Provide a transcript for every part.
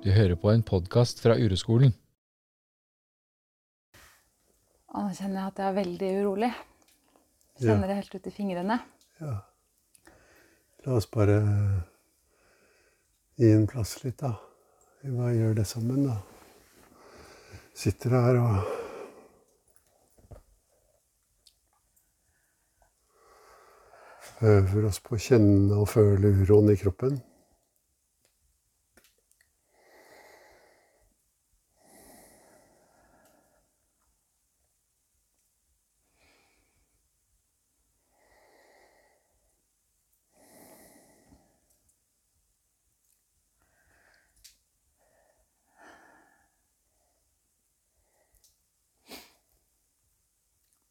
Du hører på en podkast fra Ureskolen. Og nå kjenner jeg at jeg er veldig urolig. Kjenner det helt ut i fingrene. Ja. La oss bare gi en plass litt, da. Vi bare gjør det sammen, da. Sitter her og Øver oss på å kjenne og føle uroen i kroppen.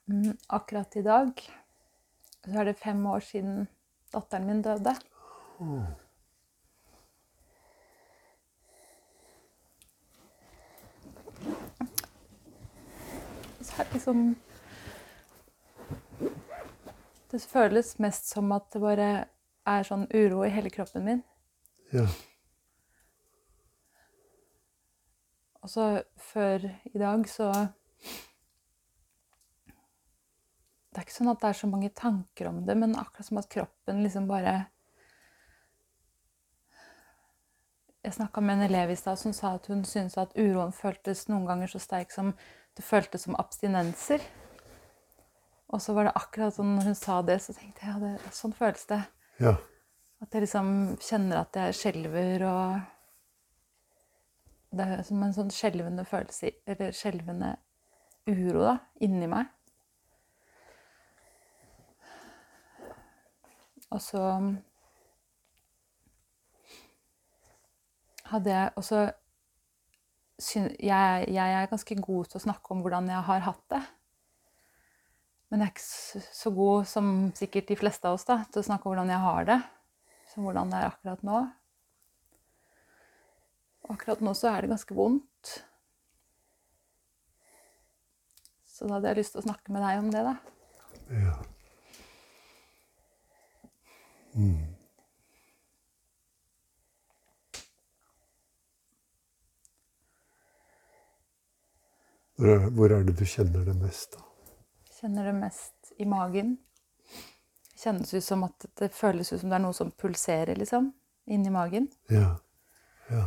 Mm, akkurat i dag så er det fem år siden datteren min døde. Så er det liksom Det føles mest som at det bare er sånn uro i hele kroppen min. Ja. Og så før i dag så Det er ikke sånn at det er så mange tanker om det, men akkurat som at kroppen liksom bare Jeg snakka med en elev i stad som sa at hun syntes at uroen føltes noen ganger så sterk som det føltes som abstinenser. Og så var det akkurat sånn når hun sa det, så tenkte jeg ja, det, sånn føles det. Ja. At jeg liksom kjenner at jeg skjelver og Det er som en sånn skjelvende følelse, eller skjelvende uro, da, inni meg. Og så hadde jeg også jeg, jeg er ganske god til å snakke om hvordan jeg har hatt det. Men jeg er ikke så, så god som sikkert de fleste av oss da, til å snakke om hvordan jeg har det. Som hvordan det er akkurat nå. Og akkurat nå så er det ganske vondt. Så da hadde jeg lyst til å snakke med deg om det, da. ja. Mm. Hvor er, det du kjenner det mest, da? Kjenner det mest i magen. Kjennes ut som at det føles ut som det er noe som pulserer, liksom. Inni magen. Ja. Ja.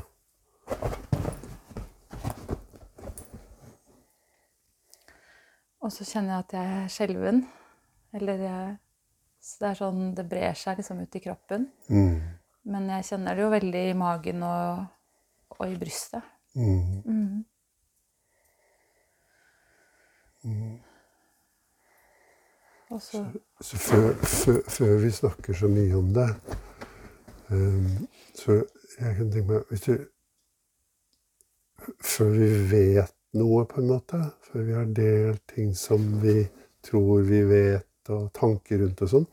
Og så kjenner jeg at jeg er skjelven. Eller jeg, så det er sånn Det brer seg liksom ut i kroppen. Mm. Men jeg kjenner det jo veldig i magen og, og i brystet. Mm. Mm. Og så Så før, før, før vi snakker så mye om det, um, så jeg kan tenke meg hvis du, Før vi vet noe, på en måte, før vi har delt ting som vi tror vi vet, og tanker rundt og sånn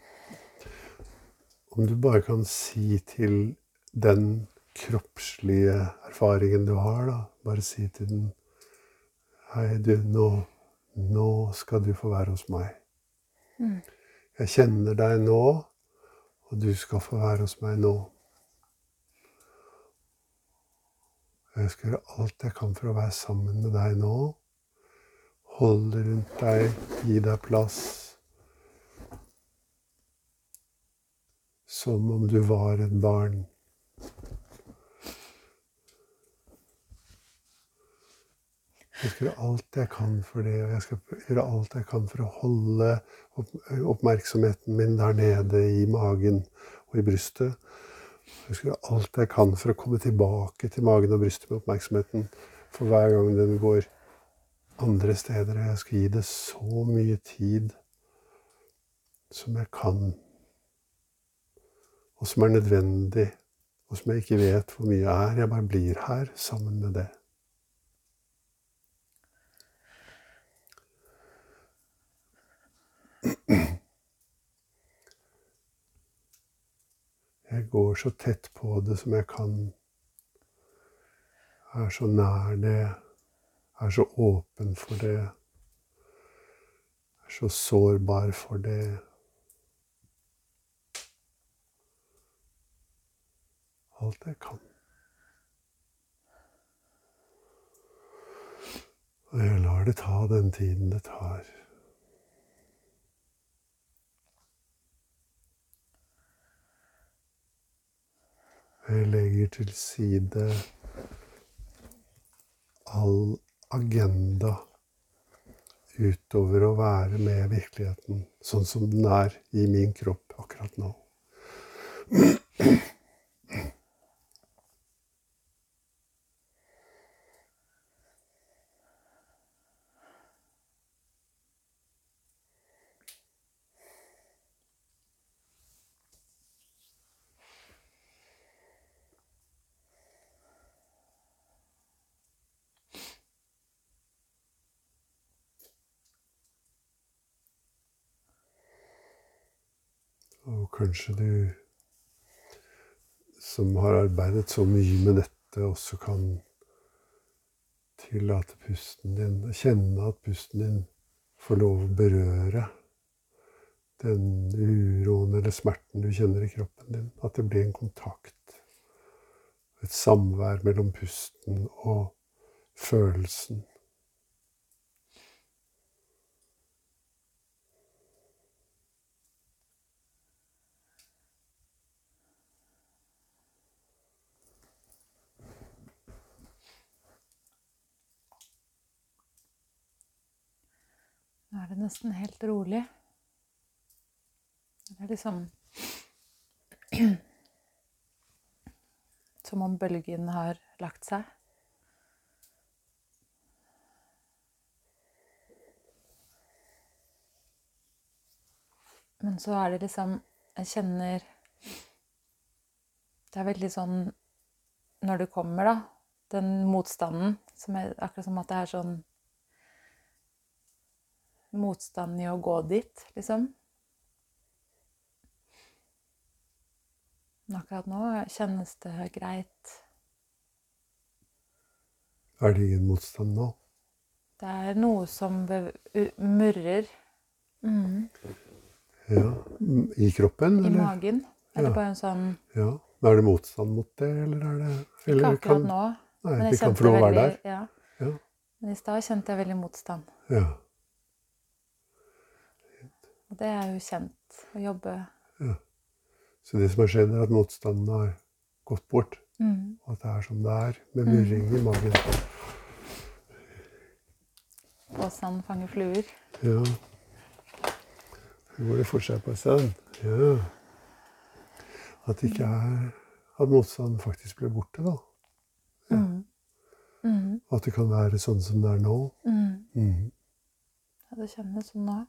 Om du bare kan si til den kroppslige erfaringen du har, da Bare si til den Hei, du, nå, nå skal du få være hos meg. mm. Jeg kjenner deg nå, og du skal få være hos meg nå. Jeg skal gjøre alt jeg kan for å være sammen med deg nå. Holde rundt deg, gi deg plass. Som om du var et barn. Jeg skal gjøre alt jeg kan for det, og jeg skal gjøre alt jeg kan for å holde oppmerksomheten min der nede i magen og i brystet. Jeg skal gjøre alt jeg kan for å komme tilbake til magen og brystet med oppmerksomheten for hver gang den går andre steder. Jeg skal gi det så mye tid som jeg kan, og som er nødvendig, og som jeg ikke vet hvor mye er. Jeg bare blir her sammen med det. Jeg går så tett på det som jeg kan. Jeg er så nær det. Jeg er så åpen for det. Jeg er så sårbar for det. Alt jeg kan. Og jeg lar det ta den tiden det tar. Jeg legger til side all agenda utover å være med virkeligheten sånn som den er i min kropp akkurat nå. Og kanskje du som har arbeidet så mye med dette, også kan tillate pusten din Kjenne at pusten din får lov å berøre den uroen eller smerten du kjenner i kroppen din. At det blir en kontakt. Et samvær mellom pusten og følelsen. Er det nesten helt rolig. Det er liksom Som om bølgen har lagt seg. Men så er det liksom Jeg kjenner Det er veldig sånn Når det kommer, da, den motstanden som er Akkurat som at det er sånn motstand i å gå dit, liksom. Men akkurat nå kjennes det greit. Er det ingen motstand nå? Det er noe som bev- murrer mm, Ja. I kroppen? i eller? magen. Eller Ja. bare en sånn Ja. Er det motstand mot det, eller er det Ikke akkurat kan- nå, Nei, men jeg kjente veldig ja. Ja. Men i stad kjente jeg veldig motstand. Ja. Og det er jo kjent å jobbe Ja. Så det som har skjedd, er at motstanden har gått bort. mm. Og at det er som det er, med murring i magen. Åsan fanger fluer. Ja. Så går det for seg på seg. Ja. At det ikke er At motstanden faktisk ble borte, da. Ja. Mm. Mm. At det kan være sånn som det er nå. Mm. Mm. Ja, det kjennes sånn nå.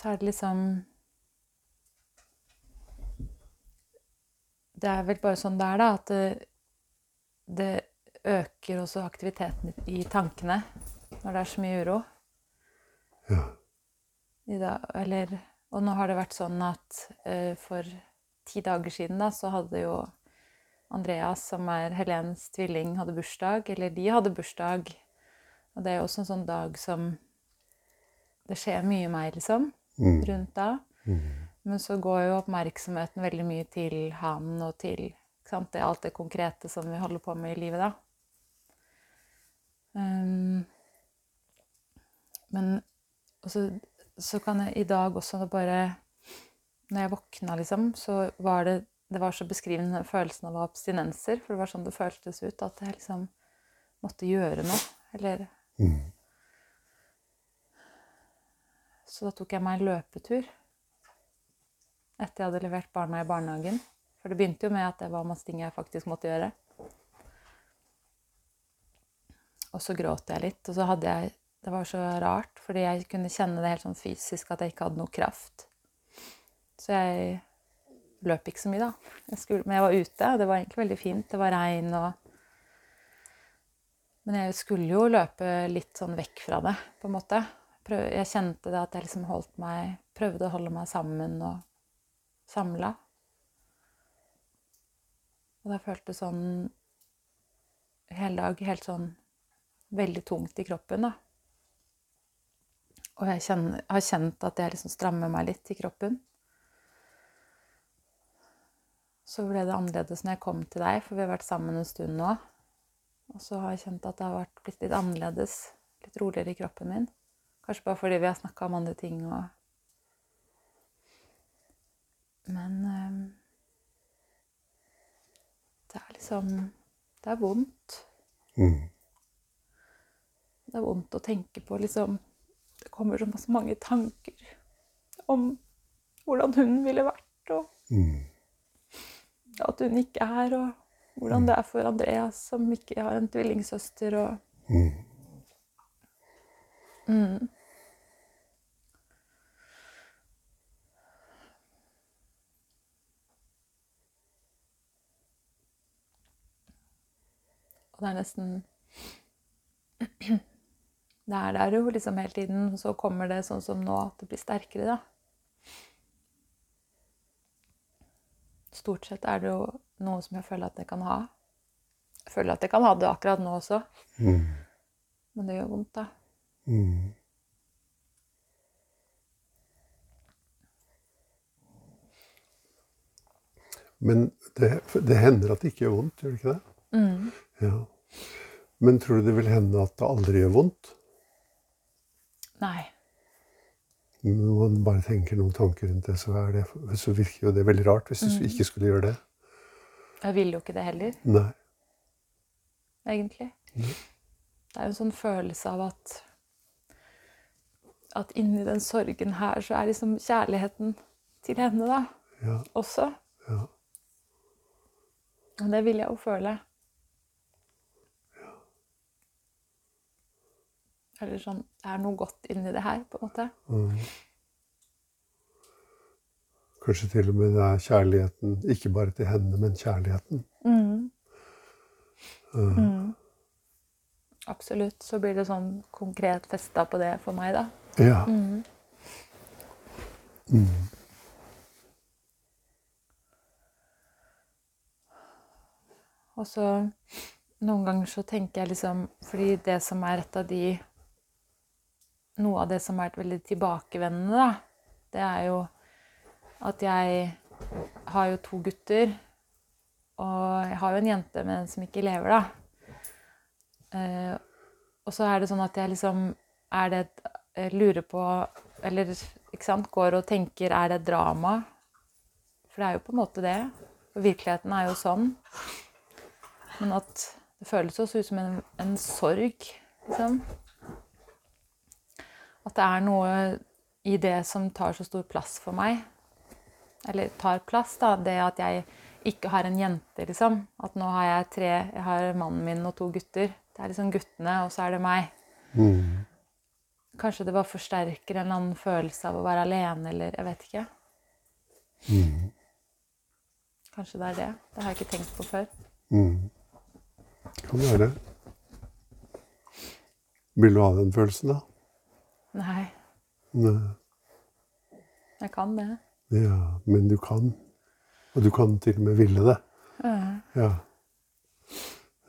Så er det liksom Det er vel bare sånn det er, da, at det, det øker også aktiviteten i tankene når det er så mye uro. Ja. Dag, eller, og nå har det vært sånn at uh, for ti dager siden da, så hadde jo Andreas, som er Helens tvilling, hadde bursdag. Eller de hadde bursdag. Og det er jo også en sånn dag som Det skjer mye i meg, liksom, Mhm. rundt da. Mm. Men så går jo oppmerksomheten veldig mye til han og til sant, det, alt det konkrete som vi holder på med i livet, da. Um, men også, så kan jeg i dag også bare Når jeg våkna, liksom, så var det det var så beskrivende følelsen av abstinenser. For det var sånn det føltes ut, at jeg liksom måtte gjøre noe. Eller Mhm. Så da tok jeg meg en løpetur etter jeg hadde levert barna i barnehagen. For det begynte jo med at det var masse ting jeg faktisk måtte gjøre. Og så gråt jeg litt, og så hadde jeg Det var så rart, fordi jeg kunne kjenne det helt sånn fysisk at jeg ikke hadde noe kraft. Så jeg løp ikke så mye, da. Jeg skulle, men jeg var ute, og det var egentlig veldig fint. Det var regn og Men jeg skulle jo løpe litt sånn vekk fra det, på en måte. Prøv, jeg kjente det at jeg liksom holdt meg Prøvde å holde meg sammen og samla. Og da føltes sånn hele dag helt sånn veldig tungt i kroppen, da. Og jeg kjenner, har kjent at jeg liksom strammer meg litt i kroppen. så ble det annerledes når jeg kom til deg, for vi har vært sammen en stund nå. Og så har jeg kjent at det har blitt litt annerledes, litt roligere i kroppen min. Kanskje bare fordi vi har snakka om andre ting og Men um, det er liksom Det er vondt. Mm. Det er vondt å tenke på, liksom Det kommer så mange tanker om hvordan hun ville vært, og Mm. at hun ikke er, og hvordan det er for Andreas som ikke har en tvillingsøster, og Mm. Og det er nesten Det er der jo liksom hele tiden, og så kommer det sånn som nå, at det blir sterkere, da. Stort sett er det jo noe som jeg føler at jeg kan ha. Jeg føler at jeg kan ha det akkurat nå også, Mm. men det gjør vondt, da. Mm. Men det, det hender at det ikke gjør vondt, gjør det ikke det? Mm. Ja. Men tror du det vil hende at det aldri gjør vondt? Nei. Når man bare tenker noen tanker rundt det, så, er det, så virker jo det veldig rart hvis du ikke skulle gjøre det. Jeg vil jo ikke det heller, Nei. egentlig. Det er jo en sånn følelse av at at inni den sorgen her, så er liksom kjærligheten til henne, da, Ja, også. ja. Og det vil jeg jo føle. Eller sånn Det er noe godt inni det her, på en måte. Mm. Kanskje til og med det er kjærligheten, ikke bare til henne, men kjærligheten. Mm. Uh. Mm. Absolutt. Så blir det sånn konkret festa på det for meg, da. Ja. Mm. Mm. Og så noen ganger så tenker jeg liksom Fordi det som er et av de Noe av det som har vært veldig tilbakevendende, da, det er jo at jeg har jo to gutter. Og jeg har jo en jente med en som ikke lever, da. Eh, og så er det sånn at jeg liksom Er det et lurer på Eller ikke sant, går og tenker Er det drama? For det er jo på en måte det. For virkeligheten er jo sånn. Men at det føles også ut som en, en sorg, liksom. At det er noe i det som tar så stor plass for meg. Eller tar plass, da. Det at jeg ikke har en jente, liksom. At nå har jeg tre Jeg har mannen min og to gutter. Det er liksom guttene, og så er det meg. Mm. Kanskje det bare forsterker en eller annen følelse av å være alene, eller jeg vet ikke. Mm. Kanskje det er det. Det har jeg ikke tenkt på før. Mm. Kan være det. Vil du ha den følelsen, da? Nei, Nei. jeg kan det. Ja, men du kan. Og du kan til og med ville det. Ja. Ja.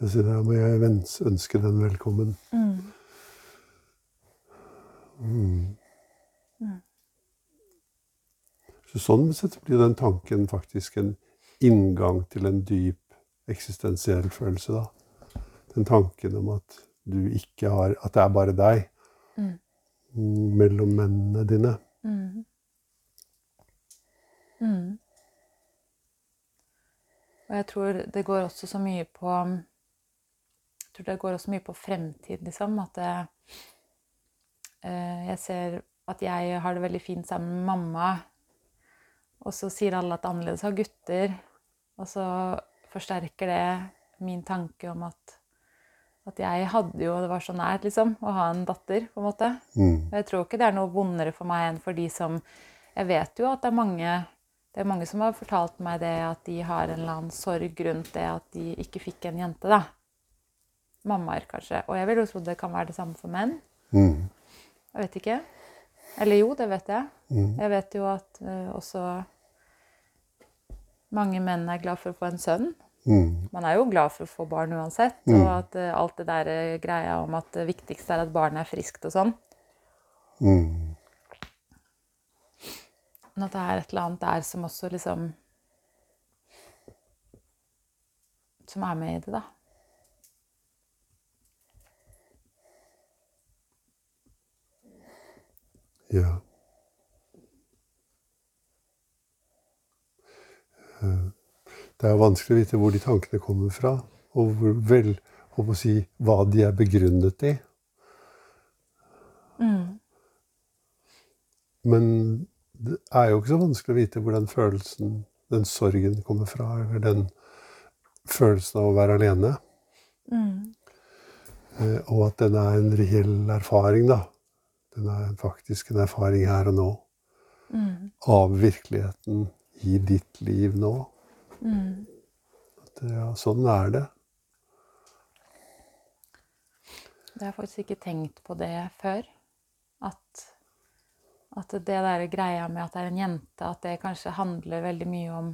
Så da må jeg ønske den velkommen. Mm. Mm. Mm. Så sånn sett blir den tanken faktisk en inngang til en dyp eksistensiell følelse, da. Den tanken om at du ikke har At det er bare deg Mm. Mellom mennene dine. Mm. Mm. Og jeg tror det går også så mye på Jeg tror det går også mye på fremtid, liksom. At det, eh, jeg ser at jeg har det veldig fint sammen med mamma. Og så sier alle at det annerledes har gutter. Og så forsterker det min tanke om at, at jeg hadde jo Det var så nært, liksom, å ha en datter, på en måte. Mm. Og jeg tror ikke det er noe vondere for meg enn for de som Jeg vet jo at det er mange det er mange som har fortalt meg det, at de har en eller annen sorg rundt det at de ikke fikk en jente, da. Mammaer, kanskje. Og jeg vil jo tro det kan være det samme for menn. Mm. Jeg vet ikke. Eller jo, det vet jeg. Mm. Jeg vet jo at uh, også mange menn er glad for å få en sønn. Mm. Man er jo glad for å få barn uansett. Mm. Og at uh, alt det der uh, greia om at det viktigste er at barnet er friskt og sånn. Mm. Men at det er et eller annet der som også liksom som er med i det, da. Ja. Eh, Det er vanskelig å vite hvor de tankene kommer fra, og hvor vel, holdt å si, hva de er begrunnet i. Mm. Men det er jo ikke så vanskelig å vite hvor den følelsen, den sorgen, kommer fra, eller den følelsen av å være alene. Mm. Eh, Og at den er en reell erfaring, da. Den er faktisk en erfaring her og nå. Mm. Av virkeligheten i ditt liv nå. Mm. At, ja, sånn er det. Jeg har faktisk ikke tenkt på det før. At, at det der greia med at det er en jente, at det kanskje handler veldig mye om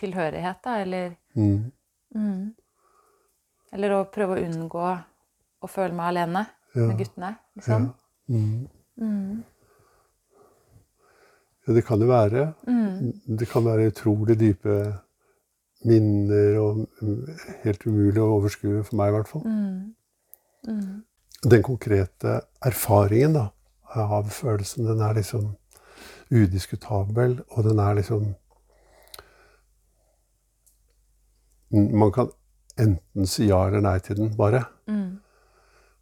tilhørighet, da, eller Mm. mm. Eller å prøve å unngå å føle meg alene Ja. med guttene, liksom. Ja. Mm. Mm. ja, det kan det være. Mm. Det kan være utrolig dype minner og helt umulig å overskue for meg, i hvert fall. Mm. Mm. Den konkrete erfaringen da, av følelsen, den er liksom udiskutabel, og den er liksom Man kan enten si ja eller nei til den, bare. Mm.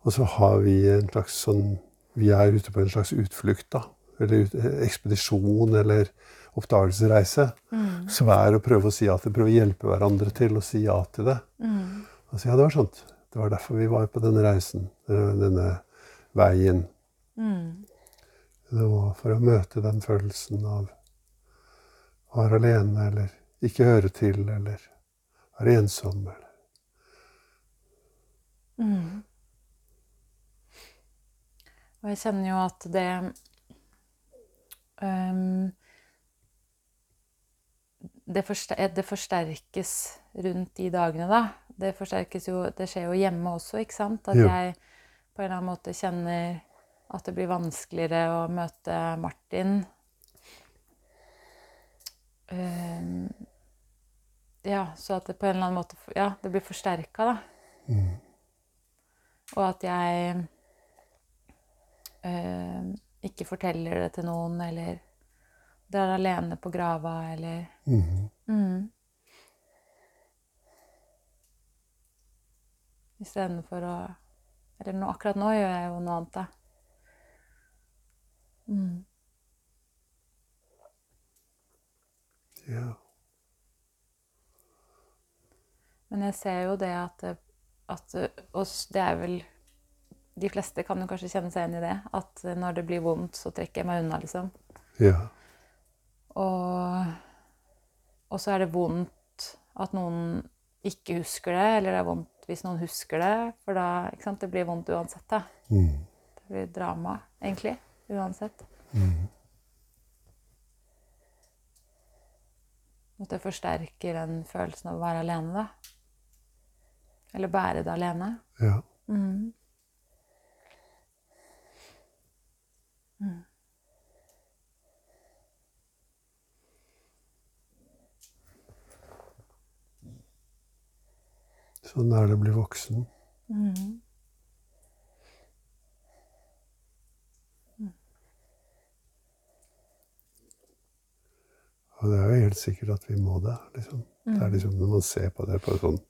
Og så har vi en slags sånn Vi er ute på en slags utflukt, da. Eller ekspedisjon eller oppdagelsesreise. Mm. Som er å prøve å si ja til Prøve å hjelpe hverandre til å si ja til det. Mm. Altså, ja, det var sånt. Det var derfor vi var på denne reisen. Denne veien. Mm. Det var for å møte den følelsen av å være alene, eller ikke høre til, eller være ensom. Eller. Mm. Og jeg kjenner jo at det ehm, det, forster det forsterkes rundt de dagene, da. Det forsterkes jo Det skjer jo hjemme også, ikke sant? At jeg på en eller annen måte kjenner at det blir vanskeligere å møte Martin. Ehm, ja, så at det på en eller annen måte Ja, det blir forsterka, da. Mm. Og at jeg eh, ikke forteller det til noen, eller drar alene på grava, eller Mhm. mm. Istedenfor å Eller nå, akkurat nå gjør jeg jo noe annet, da. Mm. Ja. Men jeg ser jo det at, at oss, det er vel De fleste kan jo kanskje kjenne seg igjen i det. At når det blir vondt, så trekker jeg meg unna, liksom. ja. Og, og så er det vondt at noen ikke husker det, eller det er vondt hvis noen husker det. For da ikke sant, det blir vondt uansett. da. Mm. Det blir drama, egentlig. Uansett. Mm. At det forsterker den følelsen av å være alene, da. Eller bære det alene. Ja. Mm. Sånn er det å bli voksen. Mm. Og det er jo helt sikkert at vi må det. Liksom. Det er liksom når man ser på det på sånn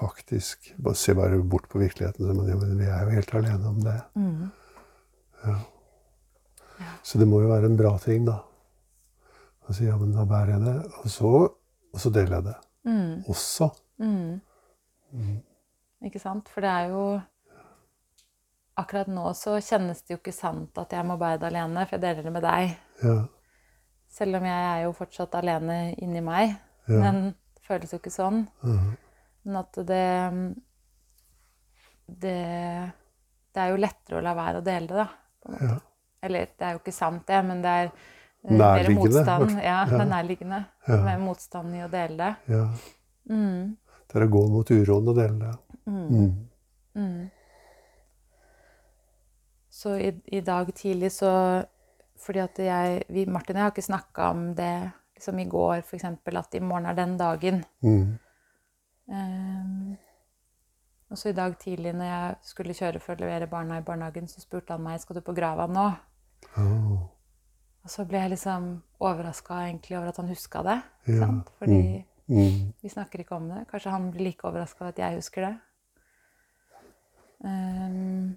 Faktisk bare Se bare bort på virkeligheten. Så man, ja, men vi er jo helt alene om det. Mm. Ja. Så det må jo være en bra ting, da. Å si ja, men da bærer jeg det. Og så, og så deler jeg det. Mm. Også. Mm. Ikke sant? For det er jo Akkurat nå så kjennes det jo ikke sant at jeg må bære det alene, for jeg deler det med deg. Ja. Selv om jeg er jo fortsatt alene inni meg. Ja. Men det føles jo ikke sånn. Mhm. Men at det, det Det er jo lettere å la være å dele det, da. Ja. Eller det er jo ikke sant, det, men det er Nærliggende, motstand. hvert- Ja, det nærliggende. Ja. Med motstand i å dele det. ja. Mm. Det er å gå mot uroen og dele det. Mm. Mm. Mm. Så i, i dag tidlig så Fordi at jeg vi, Martin og jeg har ikke snakka om det liksom i går eksempel, at i morgen er den dagen. Um, og så i dag tidlig når jeg skulle kjøre for å levere barna i barnehagen, så spurte han meg skal du på grava nå. Åh, Og så ble jeg liksom overraska over at han huska det. Ja. Sant? Fordi mm. vi snakker ikke om det. Kanskje han blir like overraska over at jeg husker det. Um,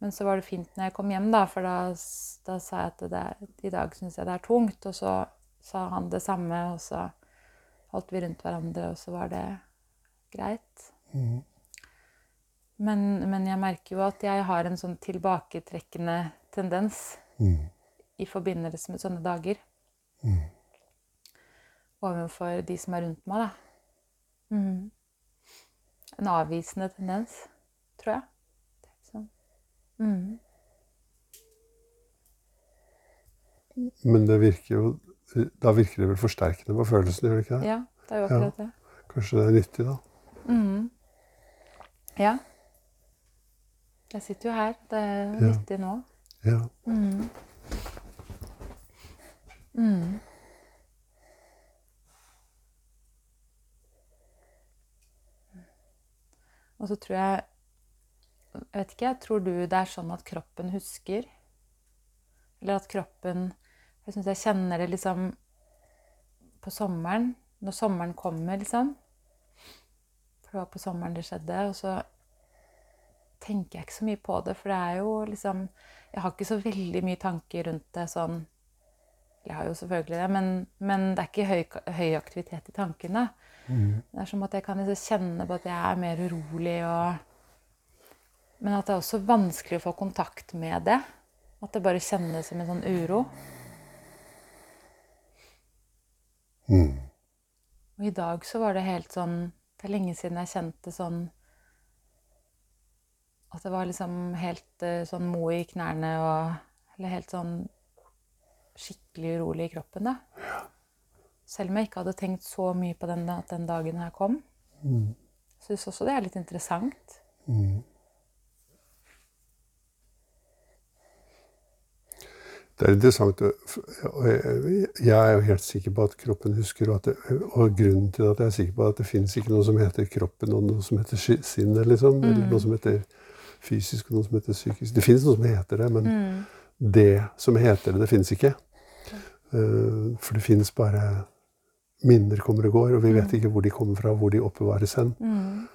men så var det fint når jeg kom hjem, da, for da, da sa jeg at det er, i dag syns jeg det er tungt. Og så sa han det samme, og så holdt vi rundt hverandre, og så var det greit. Mm. Men, men jeg merker jo at jeg har en sånn tilbaketrekkende tendens Mm. i forbindelse med sånne dager. Mm. Overfor de som er rundt meg, da. Mm. En avvisende tendens, tror jeg. Sånn. Men det virker jo Da virker det vel forsterkende på følelsen, gjør det ikke det? Ja, det er jo akkurat det. Kanskje det er nyttig, da? Mhm. Ja. Jeg sitter jo her. Det er Ja. nyttig nå. Ja. Mm. Mm. Og så tror jeg vet ikke, tror du det er sånn at kroppen husker? Eller at kroppen Jeg syns jeg kjenner det liksom på sommeren. Når sommeren kommer, liksom. For det var på sommeren det skjedde. Og så tenker jeg ikke så mye på det, for det er jo liksom Jeg har ikke så veldig mye tanker rundt det sånn Jeg har jo selvfølgelig det, men, men det er ikke høy, høy aktivitet i tankene. Mm. Det er som at jeg kan liksom kjenne på at jeg er mer urolig og Men at det er også vanskelig å få kontakt med det. At det bare kjennes som en sånn uro. Mm. Og i dag så var det helt sånn Det er lenge siden jeg kjente sånn At det var liksom helt eh, sånn mo i knærne og Eller helt sånn skikkelig urolig i kroppen, da. Selv om jeg ikke hadde tenkt så mye på den, at den dagen her kom. Mm. Syns også det er litt interessant. Mm. Det er interessant. og jeg- er jo helt sikker på at kroppen husker, og, det, og grunnen til at jeg er sikker på at det fins ikke noe som heter kroppen og noe som heter sinnet, liksom. Eller Mm. noe som heter fysisk og noe som heter psykisk. Det fins noe som heter det, men Mm. det som heter det, det fins ikke. Uh, For det fins bare minner kommer og går, og vi vet Mm. ikke hvor de kommer fra, hvor de oppbevares hen. Mm.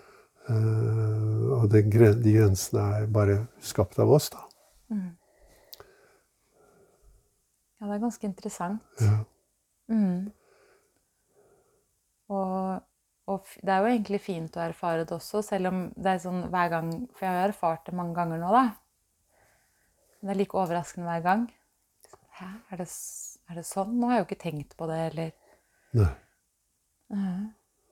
Uh, og den, de grensene er bare skapt av oss, da. Mm. Ja, det er ganske interessant. Ja. Mm. Og, og det er jo egentlig fint å erfare det også, selv om det er sånn hver gang For jeg har jo erfart det mange ganger nå, da. Men det er like overraskende hver gang. Hæ, er det, er det sånn? Nå har jeg jo ikke tenkt på det, eller Nei. Mhm.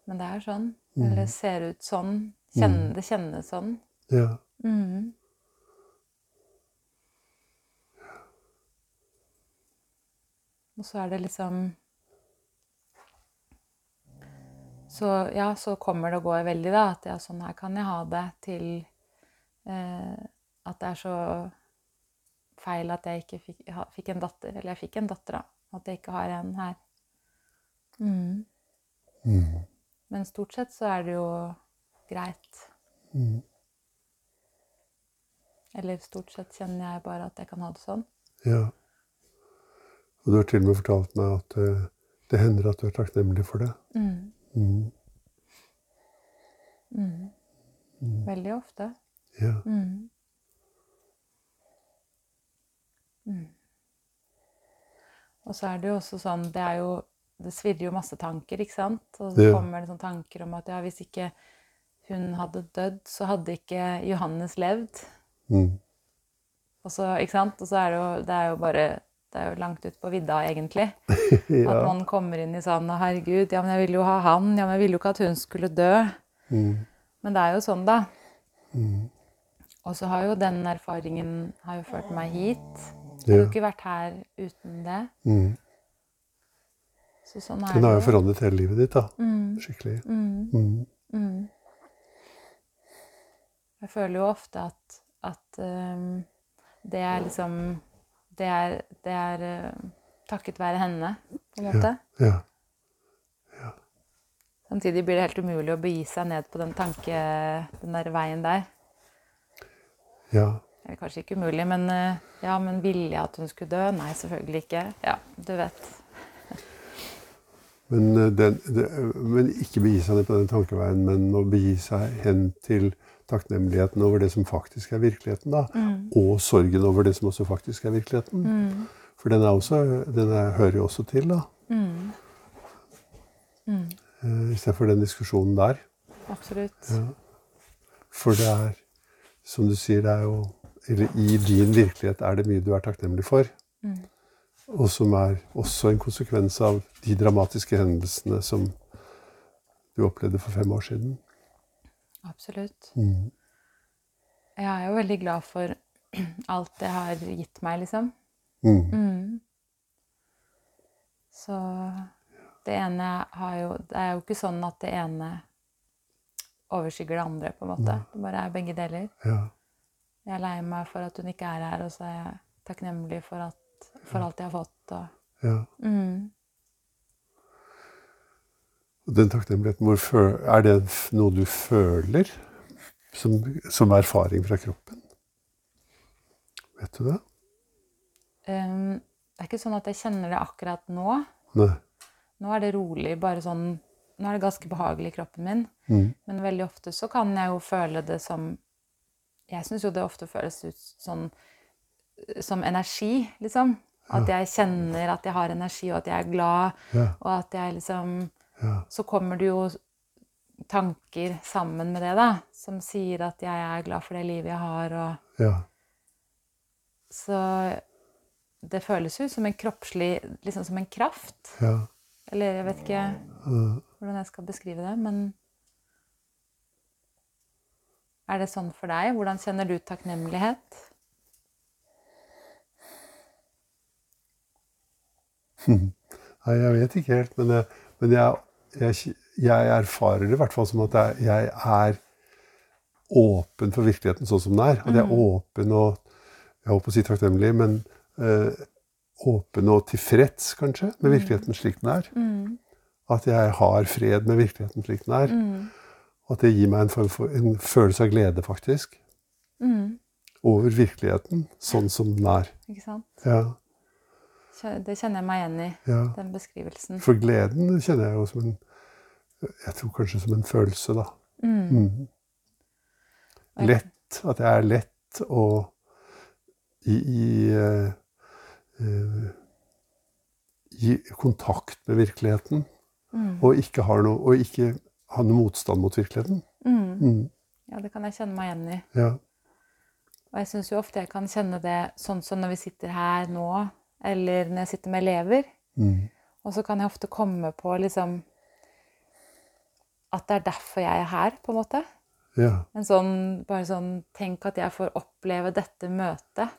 Men det er sånn. Mm. Eller det ser ut sånn. Kjenn, Det kjennes sånn. Ja. Mm. Og så er det liksom Så ja, så kommer det og går veldig, da. At ja, sånn her kan jeg ha det. Til eh, at det er så feil at jeg ikke fikk, ha, fikk en datter. Eller jeg fikk en datter, da. At jeg ikke har en her. Mm. Mm. Men stort sett så er det jo greit. Mm. Eller stort sett kjenner jeg bare at jeg kan ha det sånn. Ja. Og du har til og med fortalt meg at det, det hender at du er takknemlig for det. Mm. Mm. Mm. Veldig ofte. Ja. Mm. Mm. Og så er det jo også sånn Det jo Det svirrer jo masse tanker, ikke sant? Og så Ja. kommer det sånne tanker om at ja, hvis ikke hun hadde dødd, så hadde ikke Johannes levd. Mm. Og så, ikke sant? Og så er det jo Det er jo bare Det er jo langt ut på vidda, egentlig. At man kommer inn i sånn herregud, ja, men jeg ville jo ha han. Ja, men jeg ville jo ikke at hun skulle dø. Mm. Men det er jo sånn, da. Mm. Og så har jo den erfaringen har jo ført meg hit. Jeg har Ja. jo ikke vært her uten det. Mm. Så sånn er Den har jo forandret hele livet ditt, da. Mm, Skikkelig. mm, Mm. mm. Jeg føler jo ofte at, at um, det er liksom Det er, det er eh, takket være henne, på en måte. Ja. Samtidig blir det helt umulig å begi seg ned på den tanke, den der veien der. Ja. Eller kanskje ikke umulig, men eh, ja, men ville jeg at hun skulle dø? Nei, selvfølgelig ikke. Ja, du vet. Men, eh, den, det, men ikke begi seg ned på den tankeveien, men å begi seg hen til takknemligheten over det som faktisk er virkeligheten. da, Og sorgen over det som også faktisk er virkeligheten. For den, er også, den er, hører jo også til, da. Mm. Mm. Uh, Istedenfor den diskusjonen der. Absolutt. Ja. For det er, som du sier, det er jo Eller i din virkelighet er det mye du er takknemlig for. Mm. Og som er også en konsekvens av de dramatiske hendelsene som du opplevde for fem år siden. Absolutt. Mm. Jeg er jo veldig glad for alt det har gitt meg, liksom. Mm. Mm. Så det ene har jo Det er jo ikke sånn at det ene overskygger det andre, på en måte. Det bare er begge deler. Ja. Jeg er lei meg for at hun ikke er her, og så er jeg takknemlig for, at, for alt jeg har fått. Og, ja. mm. Den takknemligheten, er det noe du føler som, som erfaring fra kroppen? Vet du det? Um, det er ikke sånn at jeg kjenner det akkurat nå. Nei. Nå er det rolig, bare sånn Nå er det ganske behagelig i kroppen min. Mm. Men veldig ofte så kan jeg jo føle det som Jeg syns jo det ofte føles ut sånn som energi, liksom. At jeg kjenner at jeg har energi, og at jeg er glad, Ja. og at jeg liksom Ja. Så kommer det jo tanker sammen med det, da, som sier at jeg er glad for det livet jeg har, og Ja. Så det føles jo som en kroppslig Liksom som en kraft. Ja. Eller jeg vet ikke hvordan jeg skal beskrive det, men Er det sånn for deg? Hvordan kjenner du takknemlighet? Nei, jeg vet ikke helt, men, jeg, men jeg, jeg, jeg erfarer det i hvert fall som at jeg, jeg er åpen for virkeligheten sånn som den er. At jeg er åpen og Jeg holdt på å si takknemlig, men eh, åpen og tilfreds, kanskje, med virkeligheten slik den er. Mm. At jeg har fred med virkeligheten slik den er. Mm. Og at det gir meg en, form for, en følelse av glede, faktisk. Mm. Over virkeligheten sånn som den er. Ikke sant? Ja, Det kjenner jeg meg igjen i, ja. den beskrivelsen. For gleden kjenner jeg jo som en Jeg tror kanskje som en følelse, da. Mm. Mm. Lett. At jeg er lett og i, i, uh, uh, i kontakt med virkeligheten. Mm. Og ikke har noe, og ikke har noe motstand mot virkeligheten. Mm. Mm. Ja, det kan jeg kjenne meg igjen i. Ja. Og jeg syns jo ofte jeg kan kjenne det sånn som når vi sitter her nå, eller når jeg sitter med elever. Mm. Og så kan jeg ofte komme på liksom At det er derfor jeg er her, på en måte. ja. En sånn, bare sånn Tenk at jeg får oppleve dette møtet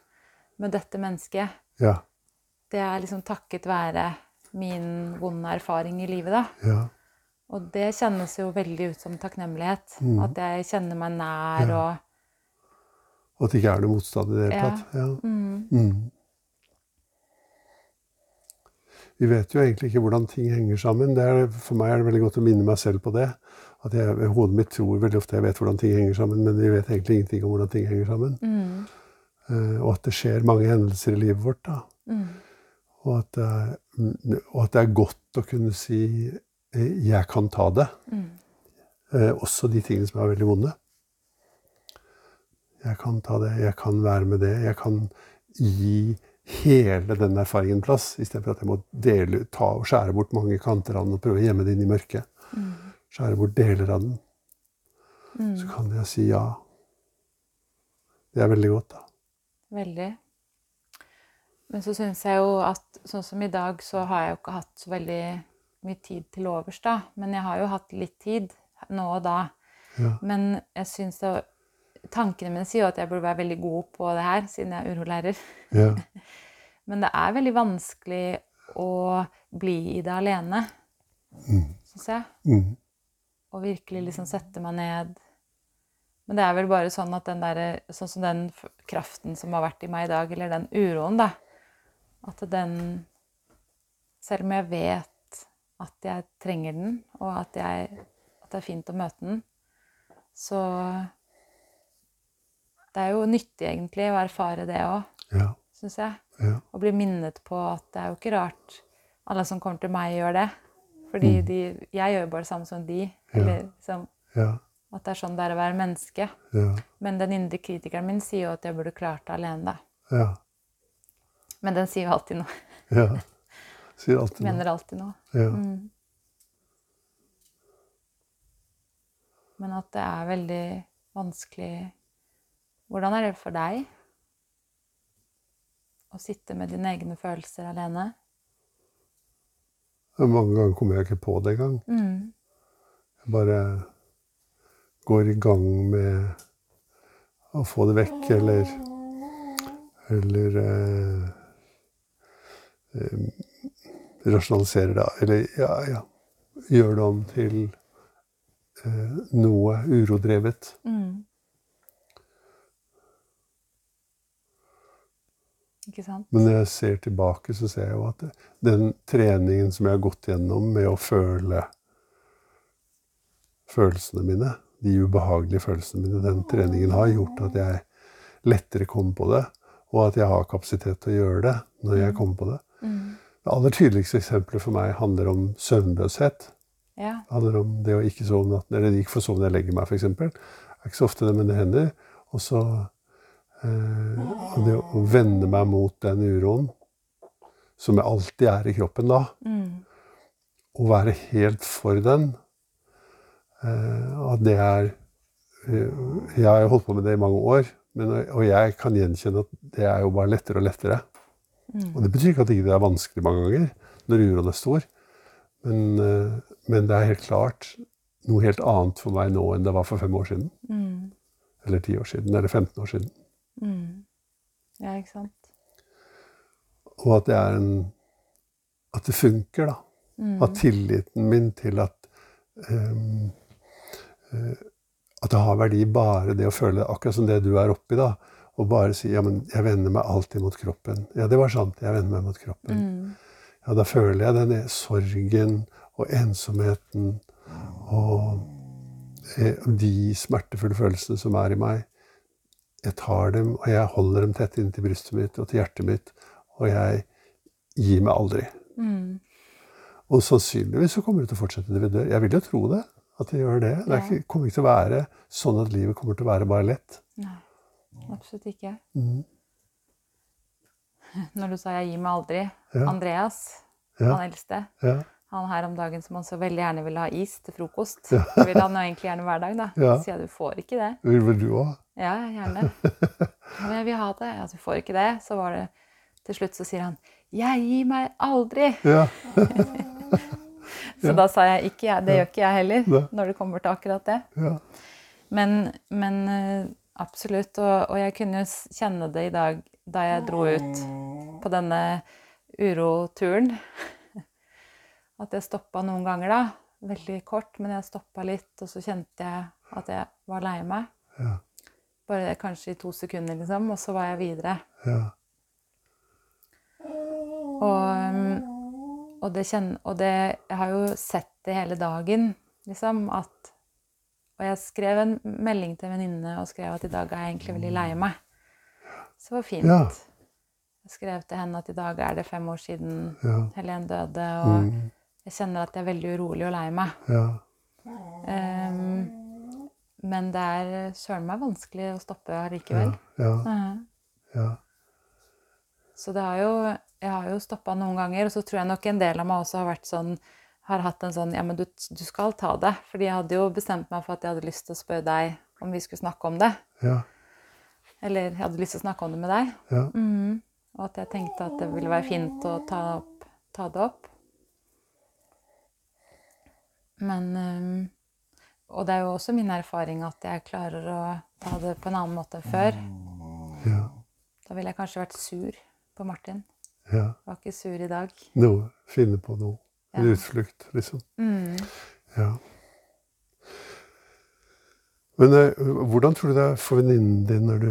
med dette mennesket. Ja. Det er liksom takket være min vonde erfaring i livet, da. Ja. Og det kjennes jo veldig ut som takknemlighet. Mm. At jeg kjenner meg nær og Og at det ikke er noe motstand i det hele Ja. tatt. Ja. mm, Mm. Vi vet jo egentlig ikke hvordan ting henger sammen. Det er, for meg er det veldig godt å minne meg selv på det. At jeg, Hodet mitt tror veldig ofte jeg vet hvordan ting henger sammen, men vi vet egentlig ingenting om hvordan ting henger sammen. mm, Uh, og at det skjer mange hendelser i livet vårt. da. mm, Og at, og at det er godt å kunne si eh, 'jeg kan ta det'. mm, Uh, også de tingene som er veldig vonde. Jeg kan ta det, jeg kan være med det. Jeg kan gi hele den erfaringen plass, istedenfor at jeg må dele, ta og skjære bort mange kanter av den og prøve å gjemme det inn i mørket. mm, Skjære bort deler av den. mm. Så kan jeg si ja. Det er veldig godt, da. Veldig. Men så syns jeg jo at sånn som i dag, så har jeg jo ikke hatt så veldig mye tid til overs, da. Men jeg har jo hatt litt tid nå og da. Ja. Men jeg syns det Tankene mine sier jo at jeg burde være veldig god på det her, siden jeg er urolærer. Ja. Men det er veldig vanskelig å bli i det alene, Mm. syns jeg. Mm. Og virkelig liksom sette meg ned. Men det er vel bare sånn at den der, sånn som den kraften som har vært i meg i dag, eller den uroen, da At den selv om jeg vet at jeg trenger den, og at, jeg, at det er fint å møte den, så Det er jo nyttig, egentlig, å erfare det òg, Ja. syns jeg. Ja. Og bli minnet på at det er jo ikke rart alle som kommer til meg, gjør det. Fordi de, jeg gjør jo bare det samme som de. Eller liksom, Ja. at det er sånn det er å være menneske. Ja. Men den indre kritikeren min sier jo at jeg burde klart det alene, da. Ja. Men den sier jo alltid noe. ja. Sier alltid noe. Mener alltid noe. Ja. Mm. Men at det er veldig vanskelig Hvordan er det for deg å sitte med dine egne følelser alene? Mange ganger kommer jeg ikke på det engang. Mm. Jeg bare går i gang med å få det vekk, eller Eller eh, eh, rasjonaliserer det. Eller ja, ja. Gjør det om til eh, noe urodrevet. Mm. Ikke sant? Men når jeg ser tilbake, så ser jeg jo at den treningen som jeg har gått gjennom med å føle følelsene mine, de ubehagelige følelsene mine, den treningen har gjort at jeg lettere kommer på det, og at jeg har kapasitet til å gjøre det når jeg kommer på det. Mm. Det aller tydeligste eksempelet for meg handler om søvnløshet. Ja. Det handler om det å ikke sove om natten, eller ikke få sove når jeg legger meg, f.eks. Det er ikke så ofte det, men det hender. Og så og det å vende meg mot den uroen, som jeg alltid er i kroppen da, Mm. og være helt for den, eh, at det er eh, Jeg har holdt på med det i mange år, men, og jeg kan gjenkjenne at det er jo bare lettere og lettere. Mm. Og det betyr ikke at det ikke er vanskelig mange ganger når uroen er stor. Men, eh, men det er helt klart noe helt annet for meg nå enn det var for fem år siden. Mm. Eller ti år siden, eller 15 år siden. Mm. Ja, ikke sant? Og at det er en At det funker, da. Mm. At tilliten min til at um, uh, At det har verdi bare det å føle akkurat som det du er oppi, da. Og bare si ja, men jeg vender meg alltid mot kroppen. Ja, det var sant. Jeg vender meg mot kroppen. Mm. Ja, da føler jeg den sorgen og ensomheten og eh, de smertefulle følelsene som er i meg. Jeg tar dem, og jeg holder dem tett inntil brystet mitt og til hjertet mitt. Og jeg gir meg aldri. Mm. Og sannsynligvis så kommer det til å fortsette til vi dør. Jeg vil jo tro det. At det gjør det. Det er ikke, kommer ikke til å være sånn at livet kommer til å være bare lett. Nei, absolutt ikke. Mm. Når du sa 'jeg gir meg aldri', Ja. Andreas, Ja. han eldste, Ja. Han her om dagen som han så veldig gjerne ville ha is til frokost. Det vil han jo egentlig gjerne hver dag, da. Ja. Så sier jeg du får ikke det. Vil vel du òg? Ja, gjerne. Ja, men jeg vil ha det. Ja, du får ikke det. Så var det til slutt så sier han 'jeg gir meg aldri'. Ja. Så da sa jeg ikke jeg. Det gjør ikke jeg heller, når det kommer til akkurat det. ja. Men, men eh, absolutt. Og, og jeg kunne jo kjenne det i dag da jeg dro ut på denne uroturen. At jeg stoppa noen ganger, da. Veldig kort, men jeg stoppa litt, og så kjente jeg at jeg var lei meg. Ja. Bare kanskje i to sekunder, liksom, og så var jeg videre. ja. Og, um, og, det kjenn, og det Jeg har jo sett det hele dagen, liksom, at Og jeg skrev en melding til en venninne og skrev at i dag er jeg egentlig veldig lei meg. Så det var fint. Ja. Jeg skrev til henne at i dag er det fem år siden Ja. Helen døde, og Mm. Jeg kjenner at jeg er veldig urolig og lei meg. ja. Um, men det er søren meg vanskelig å stoppe allikevel. Ja. Mhm. Ja. Så det har jo, jeg har jo stoppa noen ganger, og så tror jeg nok en del av meg også har vært sånn har hatt en sånn Ja, men du, du skal ta det. Fordi jeg hadde jo bestemt meg for at jeg hadde lyst til å spørre deg om vi skulle snakke om det. Ja. Eller jeg hadde lyst til å snakke om det med deg. Ja. Mhm. Og at jeg tenkte at det ville være fint å ta, opp, ta det opp. Men øhm, Og det er jo også min erfaring at jeg klarer å ta det på en annen måte enn før. Ja. Da ville jeg kanskje vært sur på Martin. ja. Var ikke sur i dag. Noe. Finne på noe. En Ja. utflukt, liksom. Mm. Ja. Men eh, hvordan tror du det er for venninnen din når du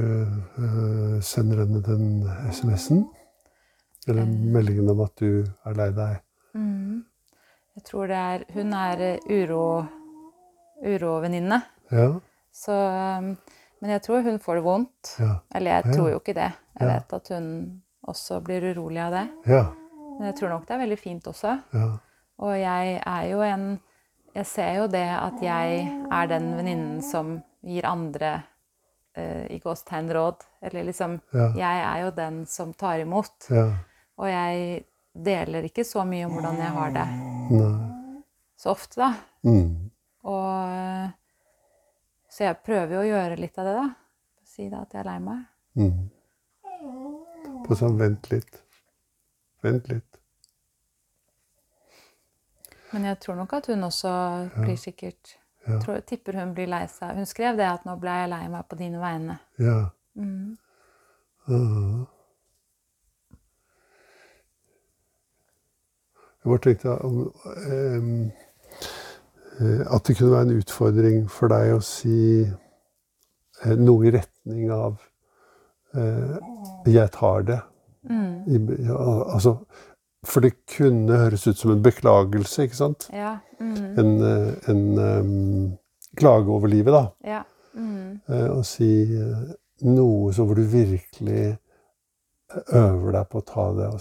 uh, sender henne den SMS-en? Eller Eh. meldingen om at du er lei deg Mm. Jeg tror det er Hun er eh, uro, urovenninne. Ja. Så um, Men jeg tror hun får det vondt. Ja. Eller jeg tror jo ikke det. Jeg vet at hun også blir urolig av det. Ja. Men jeg tror nok det er veldig fint også. Ja. Og jeg er jo en Jeg ser jo det at jeg er den venninnen som gir andre uh, i gåstegn råd. Eller liksom Ja. Jeg er jo den som tar imot. ja. Og jeg deler ikke så mye om hvordan jeg har det Nei. så ofte, da. Mm. Og eh, Så jeg prøver jo å gjøre litt av det, da. Si da at jeg er lei meg. Mm. På sånn vent litt. Vent litt. Men jeg tror nok at hun også blir sikkert Ja. tror, Tipper hun blir lei seg. Hun skrev det at 'nå ble jeg lei meg på dine vegne'. Ja. Mm. Ja. Jeg bare tenkte eh, at det kunne være en utfordring for deg å si eh, noe i retning av eh, 'jeg tar det'. Mm. Altså, for det kunne høres ut som en beklagelse, ikke sant? Ja. Mm. En, en um, klage over livet, da. ja. Mm. Og si noe så hvor du virkelig øver deg på å ta det. og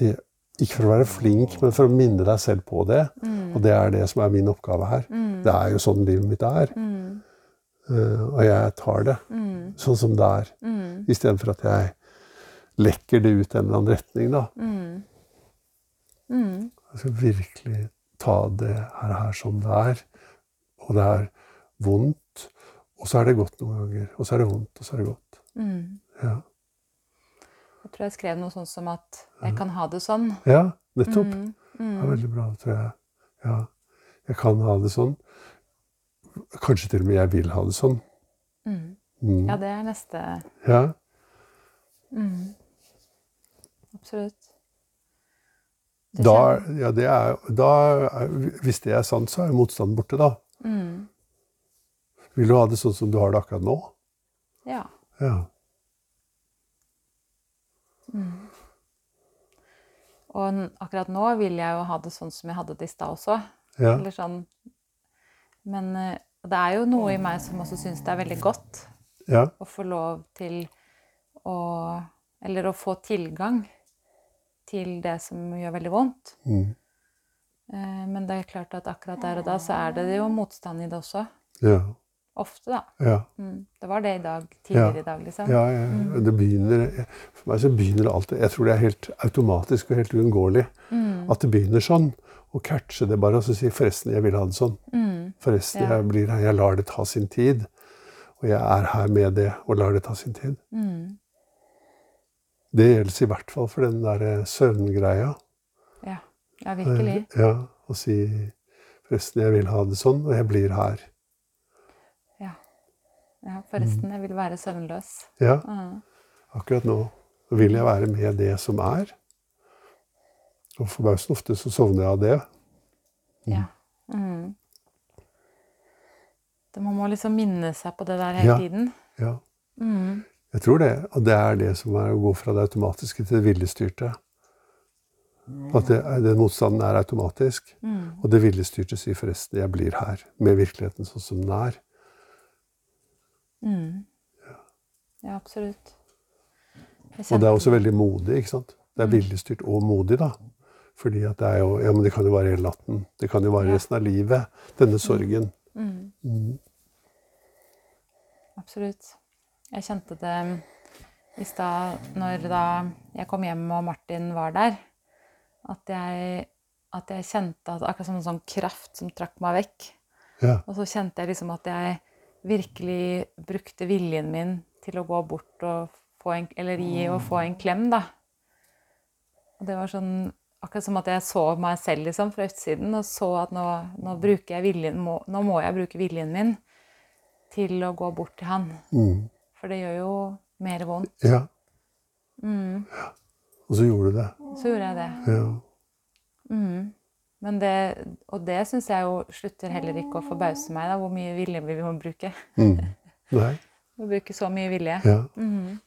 i- ikke for å være flink, men for å minne deg selv på det. Mm. Og det er det som er min oppgave her. Mm. Det er jo sånn livet mitt er. Mm. Uh, og jeg tar det Mm. sånn som det er. Mm. Istedenfor at jeg lekker det ut i en eller annen retning. da. Mm. Mm. Skal virkelig ta det her, her som det er. Og det er vondt, og så er det godt noen ganger. Og så er det vondt, og så er det godt. Mm. Ja, tror jeg skrev noe sånt som at 'jeg kan ha det sånn'. ja nettopp. Mm. Det Mm. er veldig bra, tror jeg. Ja, jeg kan ha det sånn. Kanskje til og med jeg vil ha det sånn. Mm. Mm. Ja, det er neste Ja, mm. Absolutt. Da, ja, det er, da, hvis det er sant, så er jo motstanden borte, da. mm. Vil du ha det sånn som du har det akkurat nå? Ja. Ja. Mm. Og akkurat nå vil jeg jo ha det sånn som jeg hadde det i stad også. Ja. Eller sånn. Men eh, det er jo noe i meg som også syns det er veldig godt ja. å få lov til å Eller å få tilgang til det som gjør veldig vondt. Mm. Eh, Men det er klart at akkurat der og da så er det jo motstand i det også. Ja. Ofte, da. Ja. Mm. Det var det i dag. Tidligere i dag, liksom. ja, ja. Det begynner, for meg så begynner det alltid Jeg tror det er helt automatisk og helt uunngåelig Mm. at det begynner sånn. Å catche det bare og så si 'forresten, jeg vil ha det sånn'. Mm. Forresten, Ja. jeg blir her, jeg lar det ta sin tid. Og jeg er her med det og lar det ta sin tid. Mm. Det gjelder i hvert fall for den der eh, søvngreia. Ja. ja, virkelig. Eh, Ja, Å si 'forresten, jeg vil ha det sånn, og jeg blir her'. Ja, forresten, jeg vil være søvnløs. Ja, Mm. akkurat nå vil jeg være med det som er. Og forbausende ofte så sovner jeg av det. Ja. Mm. Det, man må liksom minne seg på det der hele Ja. tiden. Ja. Mm. Jeg tror det. Og det er det som er å gå fra det automatiske til det viljestyrte. At det, den motstanden er automatisk. Mm. Og det viljestyrte sier forresten 'jeg blir her', med virkeligheten sånn som den er. Mm. Ja, absolutt. Og det er også veldig modig. ikke sant? Det er viljestyrt og modig, da. Fordi at det er jo Ja, men det kan jo vare hele natten. Det kan jo vare resten av livet. Denne sorgen. Mm. Mm. Absolutt. Jeg kjente det i stad når da jeg kom hjem og Martin var der, at jeg, at jeg kjente at akkurat som en sånn kraft som trakk meg vekk. Ja. Og så kjente jeg liksom at jeg virkelig brukte viljen min til å gå bort og få en, eller gi og få en klem, da. Og det var sånn akkurat som at jeg så meg selv liksom fra utsiden og så at nå, nå, jeg viljen, må, nå må jeg bruke viljen min til å gå bort til han. Mm. For det gjør jo mer vondt. ja. Mm. Og så gjorde du det. Så gjorde jeg det. Ja. Mm. Men det, og det syns jeg jo slutter heller ikke å forbause meg, da, hvor mye vilje vi må bruke. Mm. Nei. Må bruke så mye vilje. Ja. Mhm.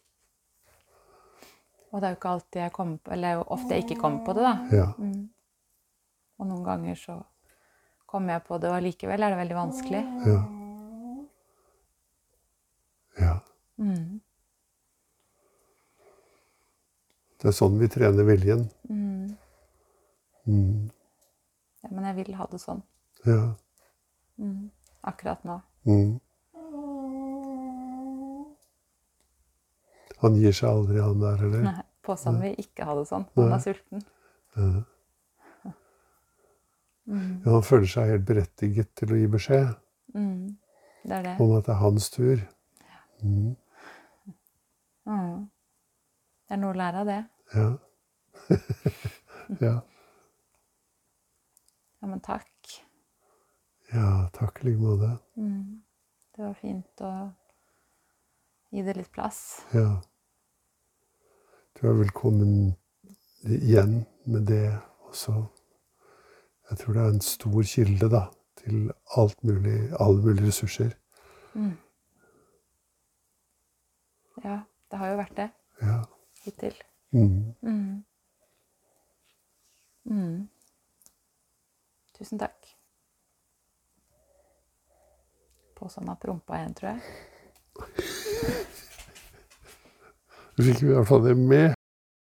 Og det er jo ikke alltid jeg kommer på Eller er ofte jeg ikke kommer på det, da. ja. Mm. Og noen ganger så kommer jeg på det, og allikevel er det veldig vanskelig. Ja. Ja. Mm. Det er sånn vi trener viljen. Mm. Mm. Ja, men jeg vil ha det sånn. Ja. Mm. Akkurat nå. Mm. Han gir seg aldri, han der, eller? Nei, Påstanden vil ikke ha det sånn. Han Nei. er sulten. Ja. Mm. Ja, han føler seg helt berettiget til å gi beskjed Mm. Det er det. om at det er hans tur. Mm. Mm. Det er noe å lære av det. Ja. ja. Ja, men takk. Ja, takk i like måte. Mm. Det var fint å gi det litt plass. Ja. Du er velkommen igjen med det også. Jeg tror det er en stor kilde da, til alt mulig, alle mulige ressurser. Mm. Ja, det har jo vært det Ja. hittil. Mm. Mm. Mm. Tusen takk. Påsen har prompa igjen, tror jeg. Du fikk i hvert fall det med.